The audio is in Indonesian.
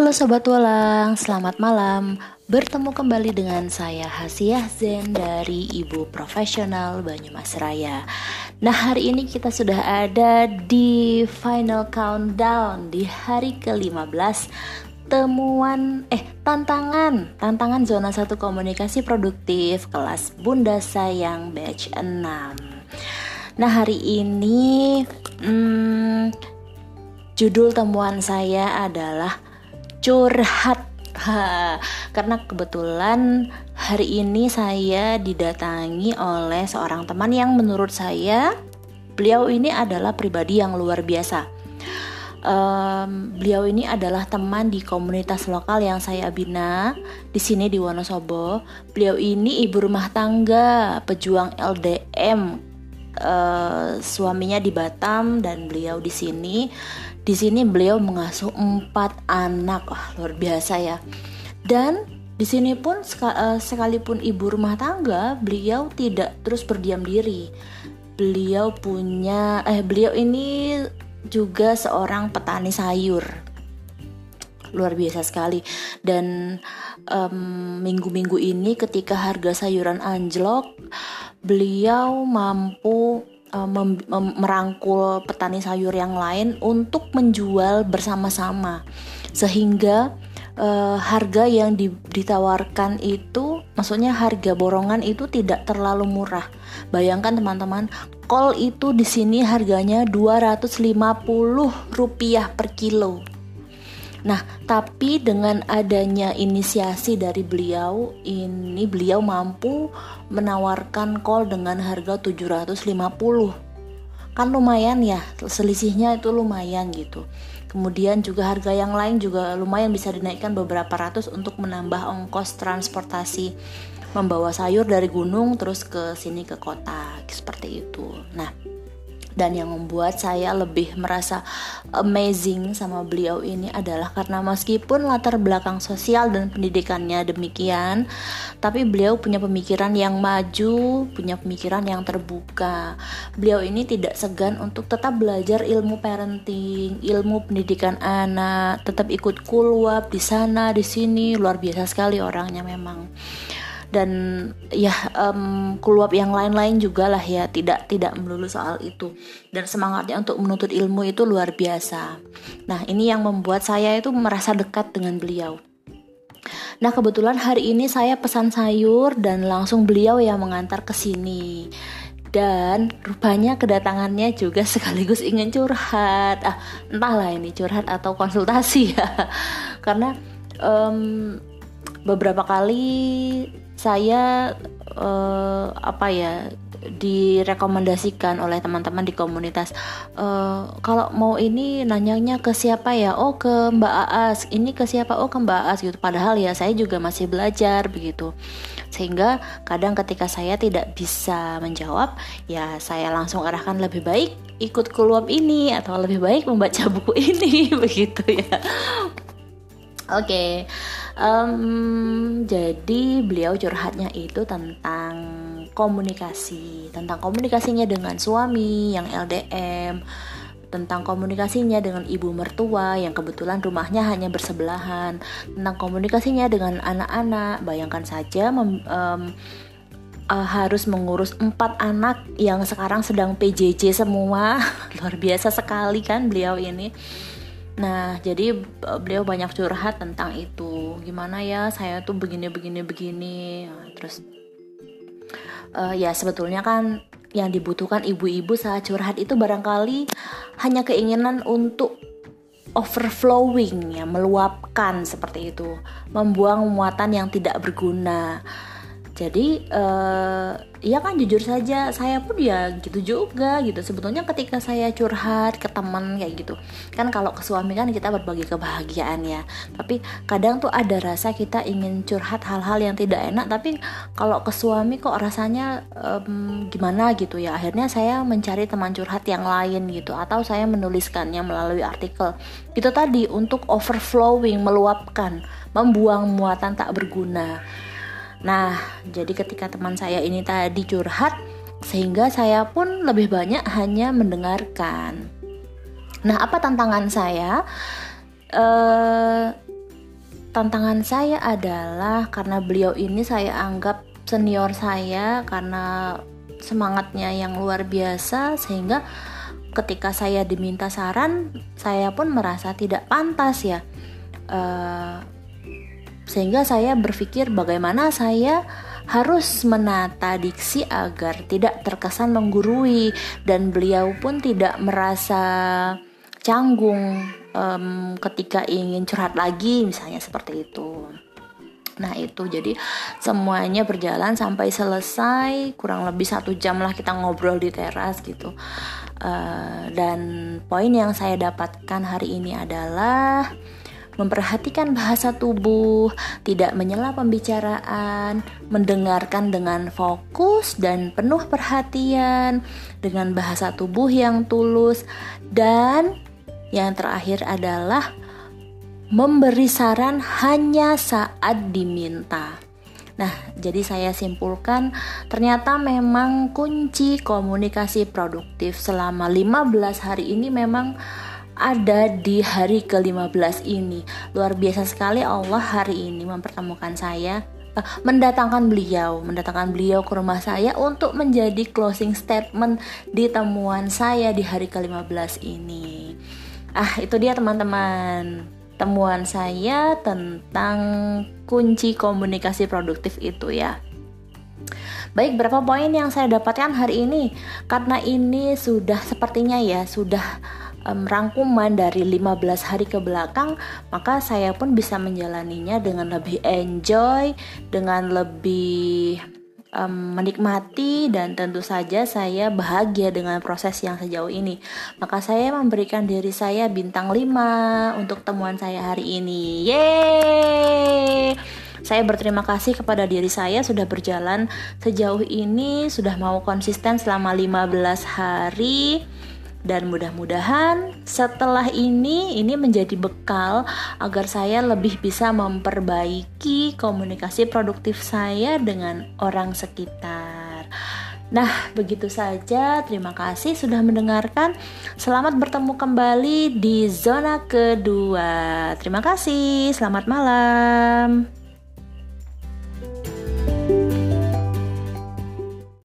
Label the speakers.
Speaker 1: Halo Sobat Walang, selamat malam. Bertemu kembali dengan saya Hasiah Zen dari Ibu Profesional Banyumas Raya Nah hari ini kita sudah ada di final countdown di hari ke-15 Temuan, eh tantangan. Tantangan zona 1 komunikasi produktif kelas Bunda Sayang batch 6 Nah hari ini hmm, Judul temuan saya adalah curhat ha, karena kebetulan hari ini saya didatangi oleh seorang teman yang menurut saya beliau ini adalah pribadi yang luar biasa. Um, beliau ini adalah teman di komunitas lokal yang saya bina di sini di Wonosobo. Beliau ini ibu rumah tangga, pejuang LDM. Uh, suaminya di Batam dan beliau di sini di sini beliau mengasuh empat anak, wah luar biasa ya. Dan di sini pun eh, sekalipun ibu rumah tangga, beliau tidak terus berdiam diri. Beliau punya, eh beliau ini juga seorang petani sayur luar biasa sekali dan minggu-minggu um, ini ketika harga sayuran anjlok beliau mampu uh, mem merangkul petani sayur yang lain untuk menjual bersama-sama sehingga uh, harga yang di, ditawarkan itu maksudnya harga borongan itu tidak terlalu murah. Bayangkan teman-teman, kol itu di sini harganya 250 rupiah per kilo. Nah, tapi dengan adanya inisiasi dari beliau, ini beliau mampu menawarkan kol dengan harga 750. Kan lumayan ya, selisihnya itu lumayan gitu. Kemudian juga harga yang lain juga lumayan bisa dinaikkan beberapa ratus untuk menambah ongkos transportasi membawa sayur dari gunung terus ke sini ke kota seperti itu. Nah, dan yang membuat saya lebih merasa amazing sama beliau ini adalah karena meskipun latar belakang sosial dan pendidikannya demikian tapi beliau punya pemikiran yang maju punya pemikiran yang terbuka. Beliau ini tidak segan untuk tetap belajar ilmu parenting ilmu pendidikan anak tetap ikut kulwap di sana di sini. Luar biasa sekali orangnya memang dan ya um, yang lain-lain juga lah ya tidak tidak melulu soal itu. Dan semangatnya untuk menuntut ilmu itu luar biasa. Nah ini yang membuat saya itu merasa dekat dengan beliau. Nah kebetulan hari ini saya pesan sayur dan langsung beliau yang mengantar ke sini. Dan rupanya kedatangannya juga sekaligus ingin curhat. Ah entahlah ini curhat atau konsultasi ya. Karena um, beberapa kali saya uh, apa ya direkomendasikan oleh teman-teman di komunitas uh, kalau mau ini nanyanya ke siapa ya? Oh ke Mbak Aas. Ini ke siapa? Oh ke Mbak Aas gitu. Padahal ya saya juga masih belajar begitu. Sehingga kadang ketika saya tidak bisa menjawab ya saya langsung arahkan lebih baik ikut keluar ini atau lebih baik membaca buku ini begitu ya. Oke. okay um, jadi beliau curhatnya itu tentang komunikasi tentang komunikasinya dengan suami yang LDM tentang komunikasinya dengan ibu mertua yang kebetulan rumahnya hanya bersebelahan tentang komunikasinya dengan anak-anak. Bayangkan saja mem, um, uh, harus mengurus empat anak yang sekarang sedang PJJ semua. Luar biasa sekali kan beliau ini Nah, jadi beliau banyak curhat tentang itu. Gimana ya, saya tuh begini begini begini. Nah, terus uh, ya sebetulnya kan yang dibutuhkan ibu-ibu saat curhat itu barangkali hanya keinginan untuk overflowing ya, meluapkan seperti itu, membuang muatan yang tidak berguna jadi uh, ya kan jujur saja saya pun ya gitu juga gitu. Sebetulnya ketika saya curhat ke teman kayak gitu kan kalau ke suami kan kita berbagi kebahagiaan ya. Tapi kadang tuh ada rasa kita ingin curhat hal-hal yang tidak enak tapi kalau ke suami kok rasanya um, gimana gitu ya? Akhirnya saya mencari teman curhat yang lain gitu atau saya menuliskannya melalui artikel. Itu tadi untuk overflowing meluapkan membuang muatan tak berguna Nah, jadi ketika teman saya ini tadi curhat, sehingga saya pun lebih banyak hanya mendengarkan. Nah, apa tantangan saya? Uh, tantangan saya adalah karena beliau ini saya anggap senior saya karena semangatnya yang luar biasa sehingga ketika saya diminta saran saya pun merasa tidak pantas ya uh, sehingga saya berpikir bagaimana saya harus menata diksi agar tidak terkesan menggurui dan beliau pun tidak merasa canggung um, ketika ingin curhat lagi misalnya seperti itu. Nah itu jadi semuanya berjalan sampai selesai kurang lebih satu jam lah kita ngobrol di teras gitu. Uh, dan poin yang saya dapatkan hari ini adalah memperhatikan bahasa tubuh, tidak menyela pembicaraan, mendengarkan dengan fokus dan penuh perhatian, dengan bahasa tubuh yang tulus, dan yang terakhir adalah memberi saran hanya saat diminta. Nah, jadi saya simpulkan ternyata memang kunci komunikasi produktif selama 15 hari ini memang ada di hari ke-15 ini. Luar biasa sekali Allah hari ini mempertemukan saya eh, mendatangkan beliau, mendatangkan beliau ke rumah saya untuk menjadi closing statement di temuan saya di hari ke-15 ini. Ah, itu dia teman-teman. Temuan saya tentang kunci komunikasi produktif itu ya. Baik, berapa poin yang saya dapatkan hari ini? Karena ini sudah sepertinya ya, sudah um, rangkuman dari 15 hari ke belakang, maka saya pun bisa menjalaninya dengan lebih enjoy, dengan lebih um, menikmati dan tentu saja saya bahagia dengan proses yang sejauh ini. Maka saya memberikan diri saya bintang 5 untuk temuan saya hari ini. Yeay! Saya berterima kasih kepada diri saya sudah berjalan sejauh ini, sudah mau konsisten selama 15 hari dan mudah-mudahan setelah ini ini menjadi bekal agar saya lebih bisa memperbaiki komunikasi produktif saya dengan orang sekitar. Nah, begitu saja. Terima kasih sudah mendengarkan. Selamat bertemu kembali di zona kedua. Terima kasih. Selamat malam.